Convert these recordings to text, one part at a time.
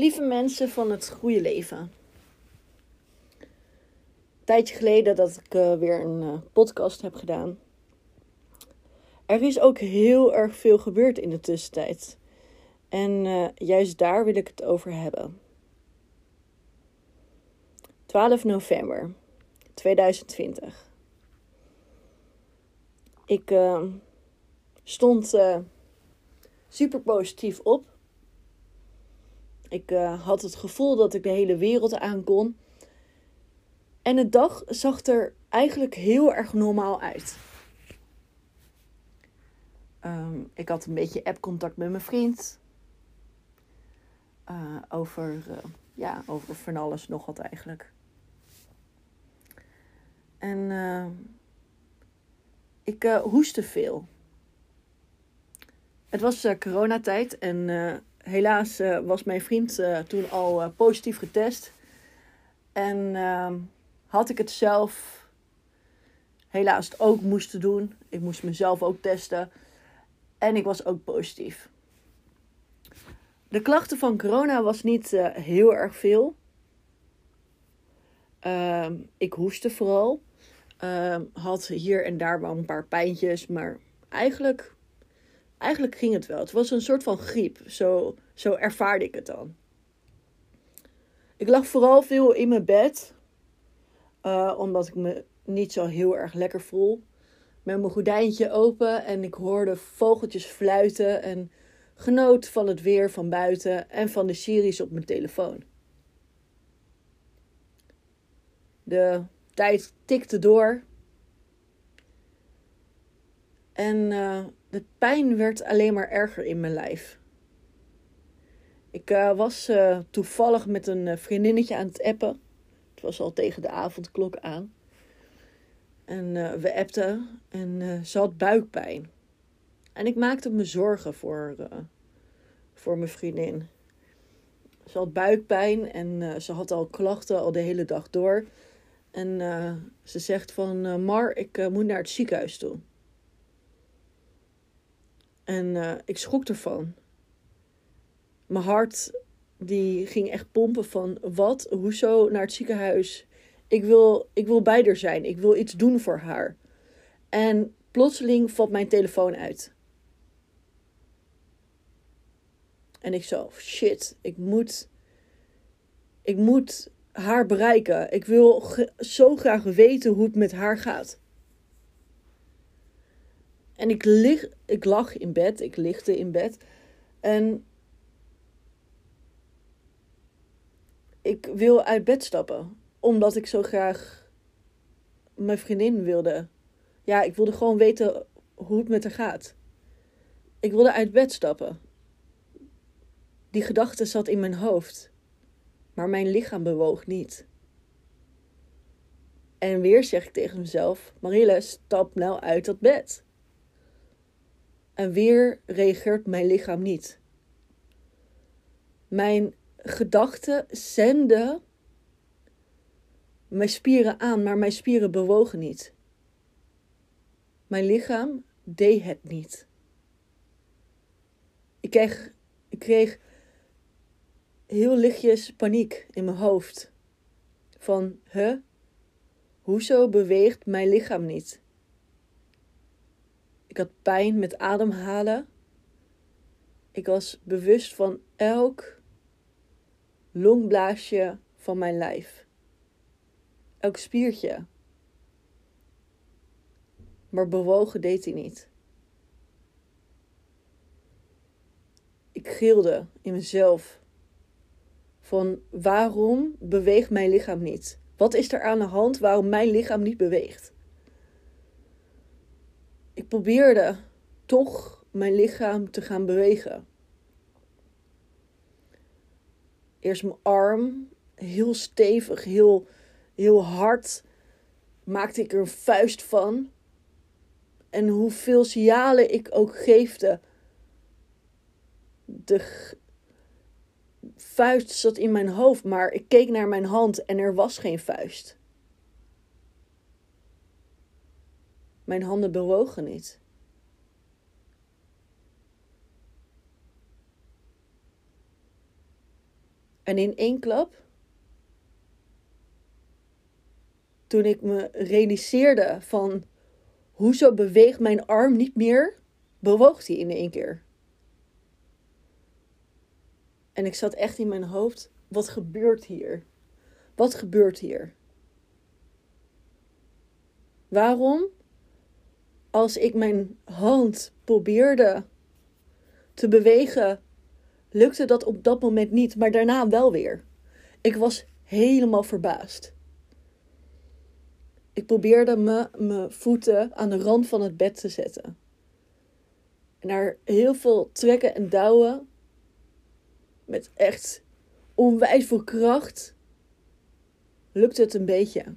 Lieve mensen van het goede leven. Een tijdje geleden dat ik uh, weer een uh, podcast heb gedaan. Er is ook heel erg veel gebeurd in de tussentijd. En uh, juist daar wil ik het over hebben. 12 november 2020. Ik stond super positief op. Ik uh, had het gevoel dat ik de hele wereld aan kon. En de dag zag er eigenlijk heel erg normaal uit. Um, ik had een beetje app-contact met mijn vriend. Uh, over, uh, ja, over van alles nog wat eigenlijk. En ik hoestte veel. Het was coronatijd en helaas uh, was mijn vriend uh, toen al uh, positief getest. En ehm, had ik het zelf helaas ook moesten doen. Ik moest mezelf ook testen. En ik was ook positief. De klachten van corona was niet heel erg veel. Ehm, ik hoestte vooral. Ehm, had hier en daar wel een paar pijntjes. Maar eigenlijk eigenlijk ging het wel. Het was een soort van griep. Zo, zo ervaarde ik het dan. Ik lag vooral veel in mijn bed. Uh, omdat ik me niet zo heel erg lekker voel. Met mijn gordijntje open en ik hoorde vogeltjes fluiten. En genoot van het weer van buiten en van de series op mijn telefoon. De tijd tikte door. En uh, de pijn werd alleen maar erger in mijn lijf. Ik uh, was uh, toevallig met een uh, vriendinnetje aan het appen. Het was al tegen de avondklok aan. En we appten en ze had buikpijn. En ik maakte me zorgen voor, voor mijn vriendin. Ze had buikpijn en ze had al klachten al de hele dag door. En ze zegt van, Mar, ik moet naar het ziekenhuis toe. En uh, ik schrok ervan. Mijn hart die ging echt pompen van wat, hoezo naar het ziekenhuis. Ik wil, ik wil bij haar zijn. Ik wil iets doen voor haar. En plotseling valt mijn telefoon uit. En ik zo, shit, ik moet, ik moet haar bereiken. Ik wil zo graag weten hoe het met haar gaat. En ik, lig, ik lag in bed, ik lichtte in bed. En ik wil uit bed stappen. Omdat ik zo graag mijn vriendin wilde. Ja, ik wilde gewoon weten hoe het met haar gaat. Ik wilde uit bed stappen. Die gedachte zat in mijn hoofd. Maar mijn lichaam bewoog niet. En weer zeg ik tegen mezelf: Marille, stap nou uit dat bed. En weer reageert mijn lichaam niet. Mijn gedachten zenden mijn spieren aan, maar mijn spieren bewogen niet. Mijn lichaam deed het niet. Ik kreeg, ik kreeg heel lichtjes paniek in mijn hoofd. Van, huh? Hoezo beweegt mijn lichaam niet? Ik had pijn met ademhalen. Ik was bewust van elk longblaasje van mijn lijf. Elk spiertje. Maar bewogen deed hij niet. Ik gilde in mezelf van waarom beweegt mijn lichaam niet? Wat is er aan de hand waarom mijn lichaam niet beweegt? Ik probeerde toch mijn lichaam te gaan bewegen. Eerst mijn arm, heel stevig, heel, heel hard, maakte ik er een vuist van. En hoeveel signalen ik ook geefde, de vuist zat in mijn hoofd, maar ik keek naar mijn hand en er was geen vuist. Mijn handen bewogen niet. En in één klap, toen ik me realiseerde van hoezo beweegt mijn arm niet meer, bewoog hij in één keer. En ik zat echt in mijn hoofd, wat gebeurt hier? Wat gebeurt hier? Waarom, als ik mijn hand probeerde te bewegen, lukte dat op dat moment niet, maar daarna wel weer. Ik was helemaal verbaasd. Ik probeerde me, mijn voeten aan de rand van het bed te zetten. En heel veel trekken en douwen, met echt onwijs veel kracht, lukte het een beetje.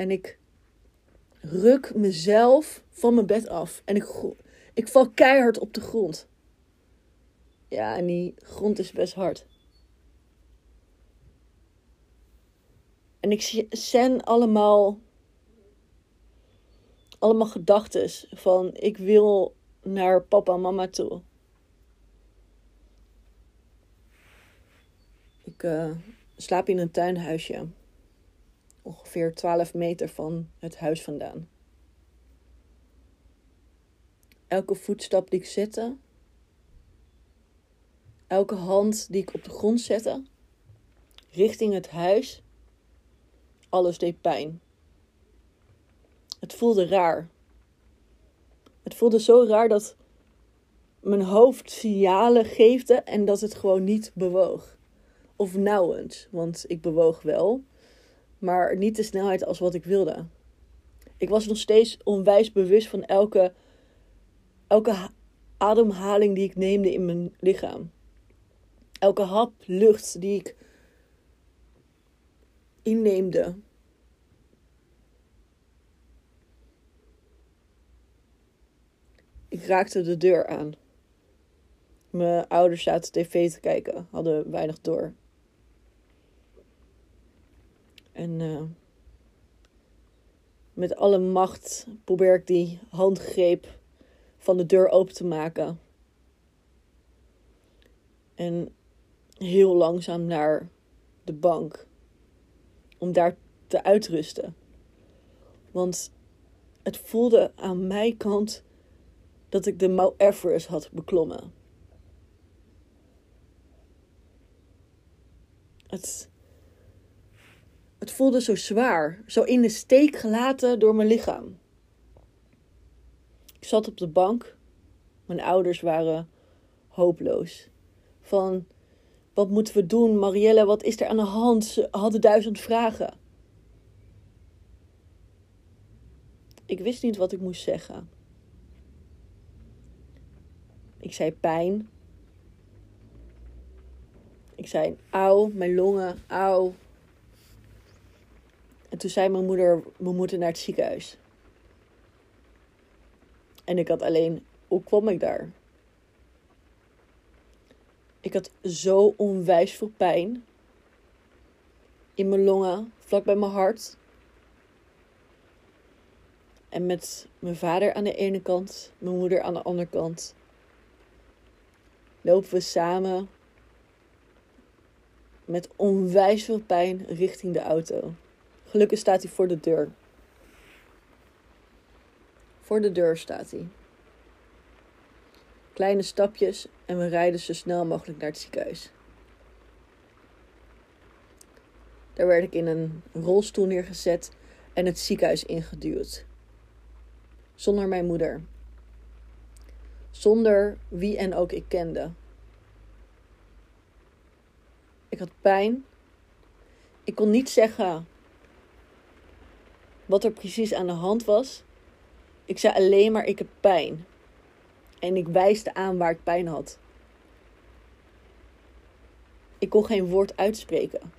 En ik ruk mezelf van mijn bed af. En ik, ik val keihard op de grond. Ja, en die grond is best hard. En ik zen allemaal, allemaal gedachten van ik wil naar papa en mama toe. Ik uh, slaap in een tuinhuisje ongeveer 12 meter van het huis vandaan. Elke voetstap die ik zette, elke hand die ik op de grond zette, richting het huis, alles deed pijn. Het voelde raar. Het voelde zo raar dat mijn hoofd signalen geefde en dat het gewoon niet bewoog. Of nauwelijks, want ik bewoog wel, maar niet de snelheid als wat ik wilde. Ik was nog steeds onwijs bewust van elke, elke ademhaling die ik neemde in mijn lichaam. Elke hap lucht die ik inneemde. Ik raakte de deur aan. Mijn ouders zaten tv te kijken, hadden weinig door. En uh, met alle macht probeer ik die handgreep van de deur open te maken. En heel langzaam naar de bank. Om daar te uitrusten. Want het voelde aan mijn kant dat ik de Mount Everest had beklommen. Het het voelde zo zwaar, zo in de steek gelaten door mijn lichaam. Ik zat op de bank. Mijn ouders waren hopeloos. Van, wat moeten we doen? Marielle, wat is er aan de hand? Ze hadden duizend vragen. Ik wist niet wat ik moest zeggen. Ik zei pijn. Ik zei auw, mijn longen, auw, en toen zei mijn moeder, we moeten naar het ziekenhuis. En ik had alleen, hoe kwam ik daar? Ik had zo onwijs veel pijn. In mijn longen, vlak bij mijn hart. En met mijn vader aan de ene kant, mijn moeder aan de andere kant. Lopen we samen met onwijs veel pijn richting de auto. Gelukkig staat hij voor de deur. Voor de deur staat hij. Kleine stapjes en we rijden zo snel mogelijk naar het ziekenhuis. Daar werd ik in een rolstoel neergezet en het ziekenhuis ingeduwd. Zonder mijn moeder. Zonder wie en ook ik kende. Ik had pijn. Ik kon niet zeggen wat er precies aan de hand was. Ik zei alleen maar: ik heb pijn. En ik wijste aan waar ik pijn had. Ik kon geen woord uitspreken.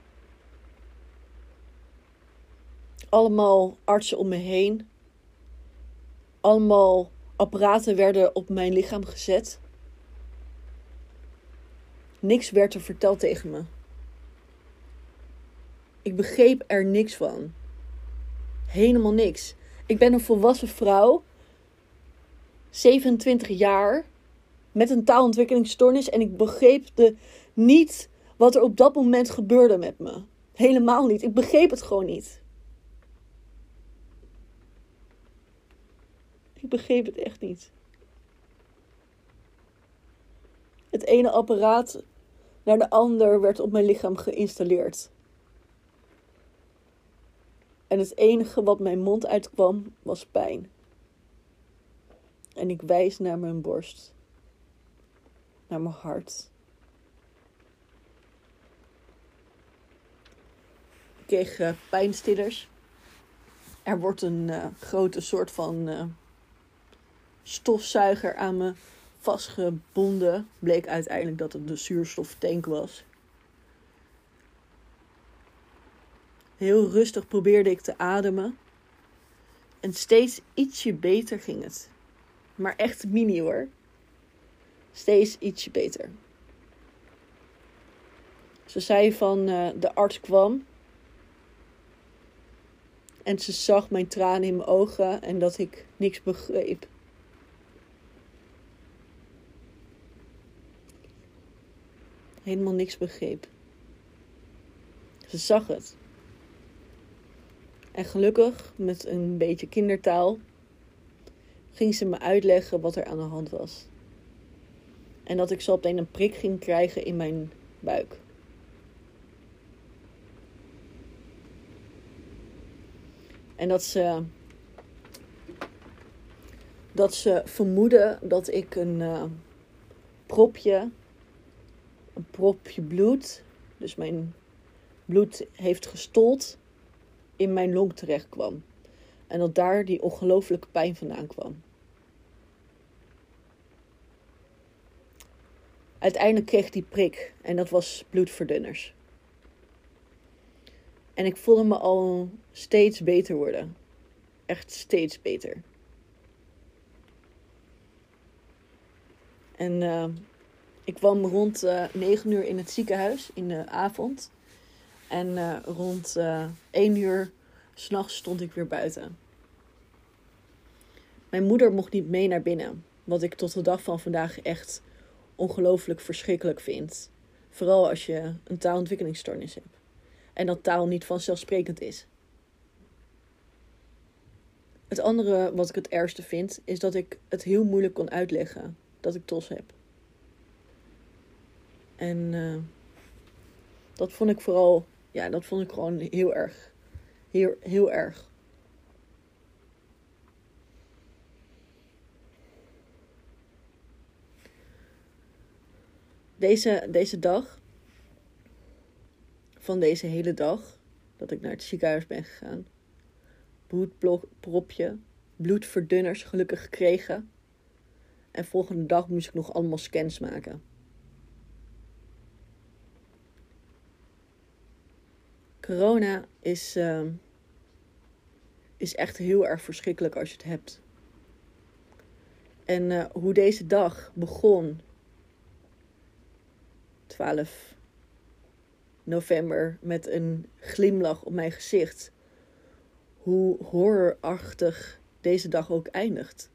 Allemaal artsen om me heen. Allemaal apparaten werden op mijn lichaam gezet. Niks werd er verteld tegen me. Ik begreep er niks van helemaal niks. Ik ben een volwassen vrouw, 27 jaar, met een taalontwikkelingsstoornis en ik begreep de, niet wat er op dat moment gebeurde met me. Helemaal niet. Ik begreep het gewoon niet. Ik begreep het echt niet. Het ene apparaat naar de ander werd op mijn lichaam geïnstalleerd. En het enige wat mijn mond uitkwam was pijn. En ik wijs naar mijn borst, naar mijn hart. Ik kreeg uh, pijnstillers. Er wordt een uh, grote soort van uh, stofzuiger aan me vastgebonden. Bleek uiteindelijk dat het de zuurstoftank was. Heel rustig probeerde ik te ademen. En steeds ietsje beter ging het. Maar echt mini hoor. Steeds ietsje beter. Ze zei van uh, de arts kwam. En ze zag mijn tranen in mijn ogen en dat ik niks begreep. Helemaal niks begreep. Ze zag het. En gelukkig, met een beetje kindertaal, ging ze me uitleggen wat er aan de hand was. En dat ik zo meteen een prik ging krijgen in mijn buik. En dat ze. Dat ze vermoeden dat ik een uh, propje. Een propje bloed. Dus mijn bloed heeft gestold in mijn long terecht kwam. En dat daar die ongelooflijke pijn vandaan kwam. Uiteindelijk kreeg ik die prik en dat was bloedverdunners. En ik voelde me al steeds beter worden. Echt steeds beter. En uh, ik kwam rond uh, eh, 9 uur in het ziekenhuis in de avond. En uh, rond uh, 1 uur s'nachts stond ik weer buiten. Mijn moeder mocht niet mee naar binnen. Wat ik tot de dag van vandaag echt ongelooflijk verschrikkelijk vind. Vooral als je een taalontwikkelingsstoornis hebt. En dat taal niet vanzelfsprekend is. Het andere wat ik het ergste vind, is dat ik het heel moeilijk kon uitleggen dat ik tos heb. En uh, dat vond ik vooral, ja, dat vond ik gewoon heel erg. Heel, heel erg. Deze, deze dag, van deze hele dag, dat ik naar het ziekenhuis ben gegaan, bloedpropje, bloedverdunners gelukkig gekregen. En volgende dag moest ik nog allemaal scans maken. Corona is, uh, is echt heel erg verschrikkelijk als je het hebt. En uh, hoe deze dag begon 12 november met een glimlach op mijn gezicht. Hoe horrorachtig deze dag ook eindigt.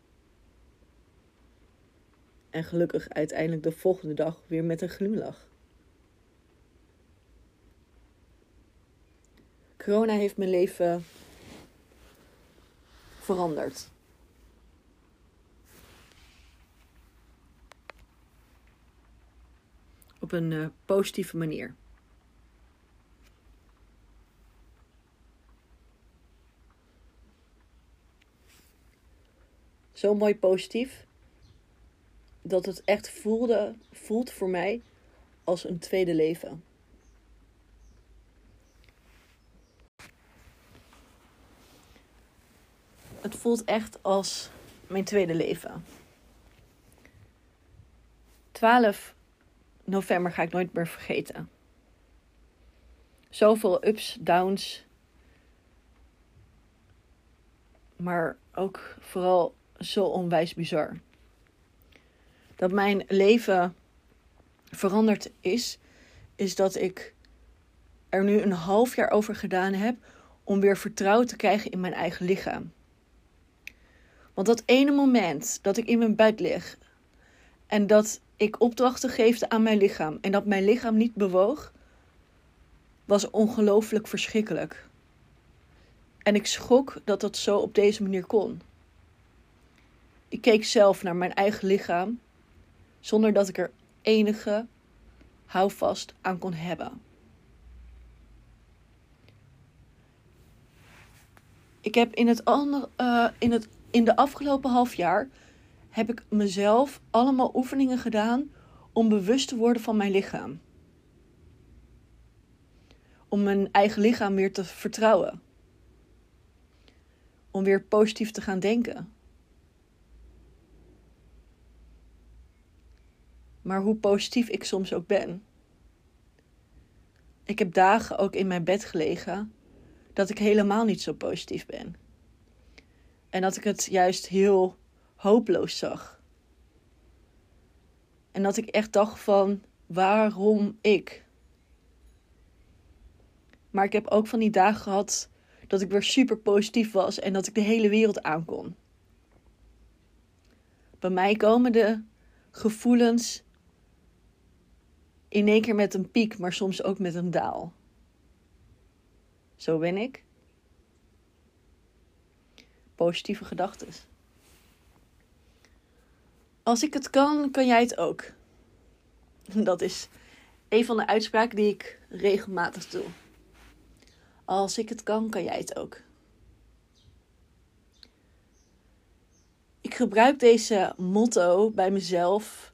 En gelukkig uiteindelijk de volgende dag weer met een glimlach. Corona heeft mijn leven veranderd. op een uh, positieve manier. Zo mooi positief dat het echt voelde, voelt voor mij als een tweede leven. Het voelt echt als mijn tweede leven. 12 november ga ik nooit meer vergeten. Zoveel ups, downs. Maar ook vooral zo onwijs bizar. Dat mijn leven veranderd is, is dat ik er nu een half jaar over gedaan heb om weer vertrouwen te krijgen in mijn eigen lichaam. Want dat ene moment dat ik in mijn bed lig En dat ik opdrachten geefde aan mijn lichaam. En dat mijn lichaam niet bewoog, was ongelooflijk verschrikkelijk. En ik schrok dat dat zo op deze manier kon. Ik keek zelf naar mijn eigen lichaam, zonder dat ik er enige houvast aan kon hebben. Ik heb in, het andere, uh, in, het, in de afgelopen half jaar heb ik mezelf allemaal oefeningen gedaan om bewust te worden van mijn lichaam. Om mijn eigen lichaam weer te vertrouwen. Om weer positief te gaan denken. Maar hoe positief ik soms ook ben. Ik heb dagen ook in mijn bed gelegen dat ik helemaal niet zo positief ben. En dat ik het juist heel hopeloos zag. En dat ik echt dacht van waarom ik? Maar ik heb ook van die dagen gehad dat ik weer super positief was en dat ik de hele wereld aankon. Bij mij komen de gevoelens in één keer met een piek, maar soms ook met een daal. Zo ben ik. Positieve gedachten. Als ik het kan, kan jij het ook. Dat is een van de uitspraken die ik regelmatig doe. Als ik het kan, kan jij het ook. Ik gebruik deze motto bij mezelf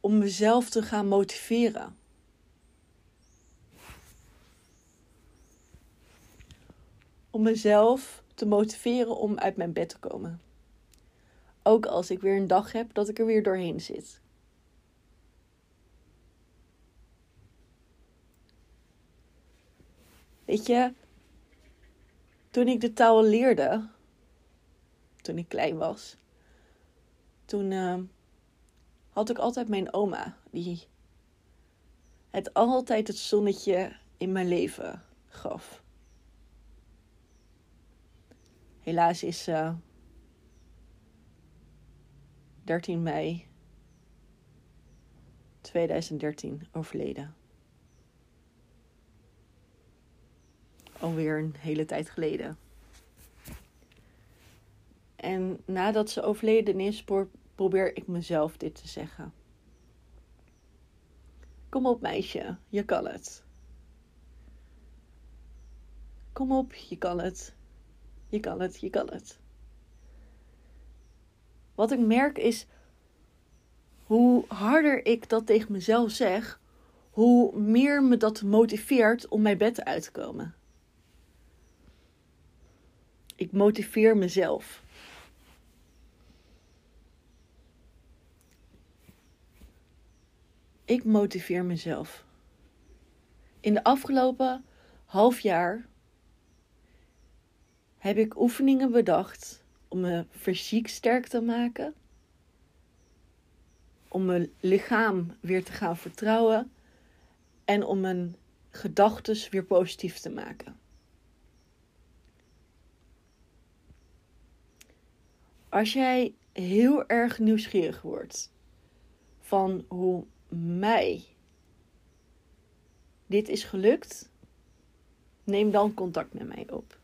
om mezelf te gaan motiveren. Om mezelf te motiveren om uit mijn bed te komen. Ook als ik weer een dag heb dat ik er weer doorheen zit. Weet je, toen ik de taal leerde, toen ik klein was, toen uh, had ik altijd mijn oma, die het altijd het zonnetje in mijn leven gaf. Helaas is uh, 13 mei 2013 overleden. Alweer een hele tijd geleden. En nadat ze overleden is, probeer ik mezelf dit te zeggen. Kom op, meisje, je kan het. Kom op, je kan het. Je kan het, je kan het. Wat ik merk is hoe harder ik dat tegen mezelf zeg, hoe meer me dat motiveert om mijn bed uit te komen. Ik motiveer mezelf. Ik motiveer mezelf. In de afgelopen half jaar heb ik oefeningen bedacht om me fysiek sterk te maken. Om mijn lichaam weer te gaan vertrouwen. En om mijn gedachten weer positief te maken. Als jij heel erg nieuwsgierig wordt van hoe mij dit is gelukt, neem dan contact met mij op.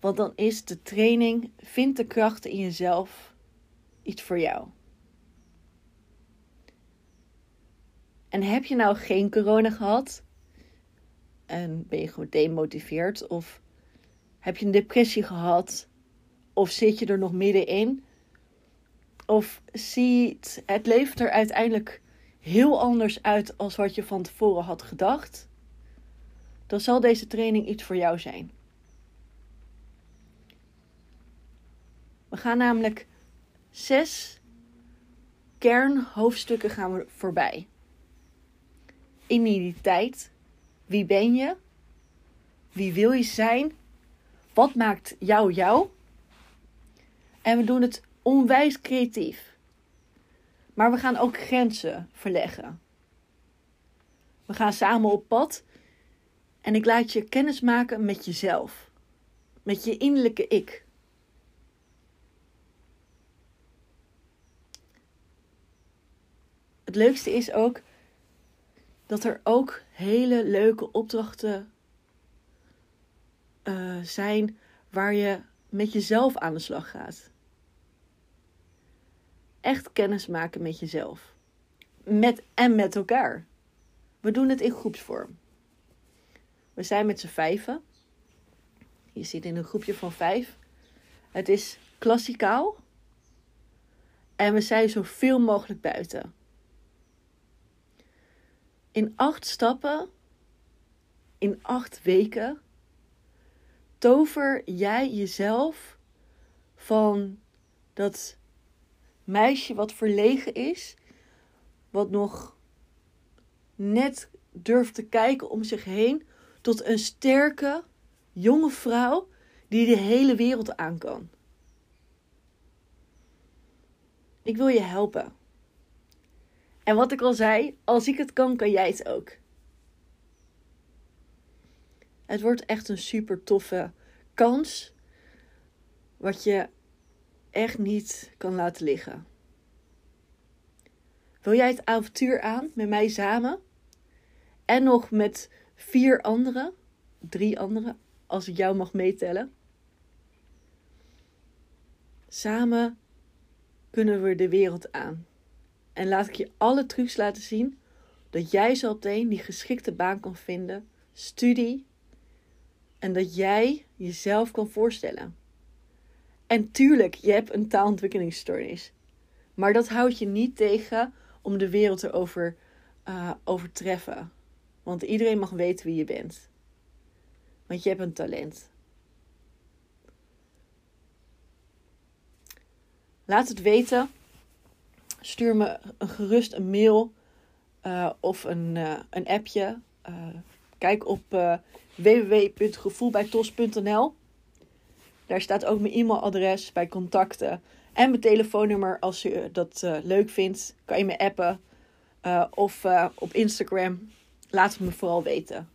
Want dan is de training Vind de krachten in jezelf iets voor jou. En heb je nou geen corona gehad? En ben je gewoon demotiveerd? Of heb je een depressie gehad? Of zit je er nog middenin? Of ziet het leven er uiteindelijk heel anders uit als wat je van tevoren had gedacht? Dan zal deze training iets voor jou zijn. We gaan namelijk zes kernhoofdstukken gaan we voorbij. Identiteit. Wie ben je? Wie wil je zijn? Wat maakt jou jou? En we doen het onwijs creatief. Maar we gaan ook grenzen verleggen. We gaan samen op pad en ik laat je kennis maken met jezelf. Met je innerlijke ik. Het leukste is ook dat er ook hele leuke opdrachten uh, zijn waar je met jezelf aan de slag gaat. Echt kennis maken met jezelf. Met en met elkaar. We doen het in groepsvorm. We zijn met z'n vijven. Je zit in een groepje van vijf. Het is klassikaal. En we zijn zoveel mogelijk buiten. In acht stappen, in acht weken, tover jij jezelf van dat meisje wat verlegen is, wat nog net durft te kijken om zich heen, tot een sterke, jonge vrouw die de hele wereld aan kan. Ik wil je helpen. En wat ik al zei, als ik het kan, kan jij het ook. Het wordt echt een super toffe kans. Wat je echt niet kan laten liggen. Wil jij het avontuur aan met mij samen? En nog met vier anderen, drie anderen, als ik jou mag meetellen. Samen kunnen we de wereld aan. En laat ik je alle trucs laten zien dat jij zo meteen die geschikte baan kan vinden, studie en dat jij jezelf kan voorstellen. En tuurlijk, je hebt een taalontwikkelingsstoornis. Maar dat houdt je niet tegen om de wereld te over, uh, overtreffen. Want iedereen mag weten wie je bent. Want je hebt een talent. Laat het weten. Stuur me gerust een mail uh, of een, uh, een appje. Uh, kijk op www.gevoelbijtos.nl. Daar staat ook mijn e-mailadres bij contacten. En mijn telefoonnummer als je dat leuk vindt. Kan je me appen. of op Instagram. Laat het me vooral weten.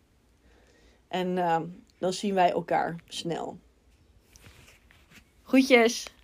En dan zien wij elkaar snel. Groetjes!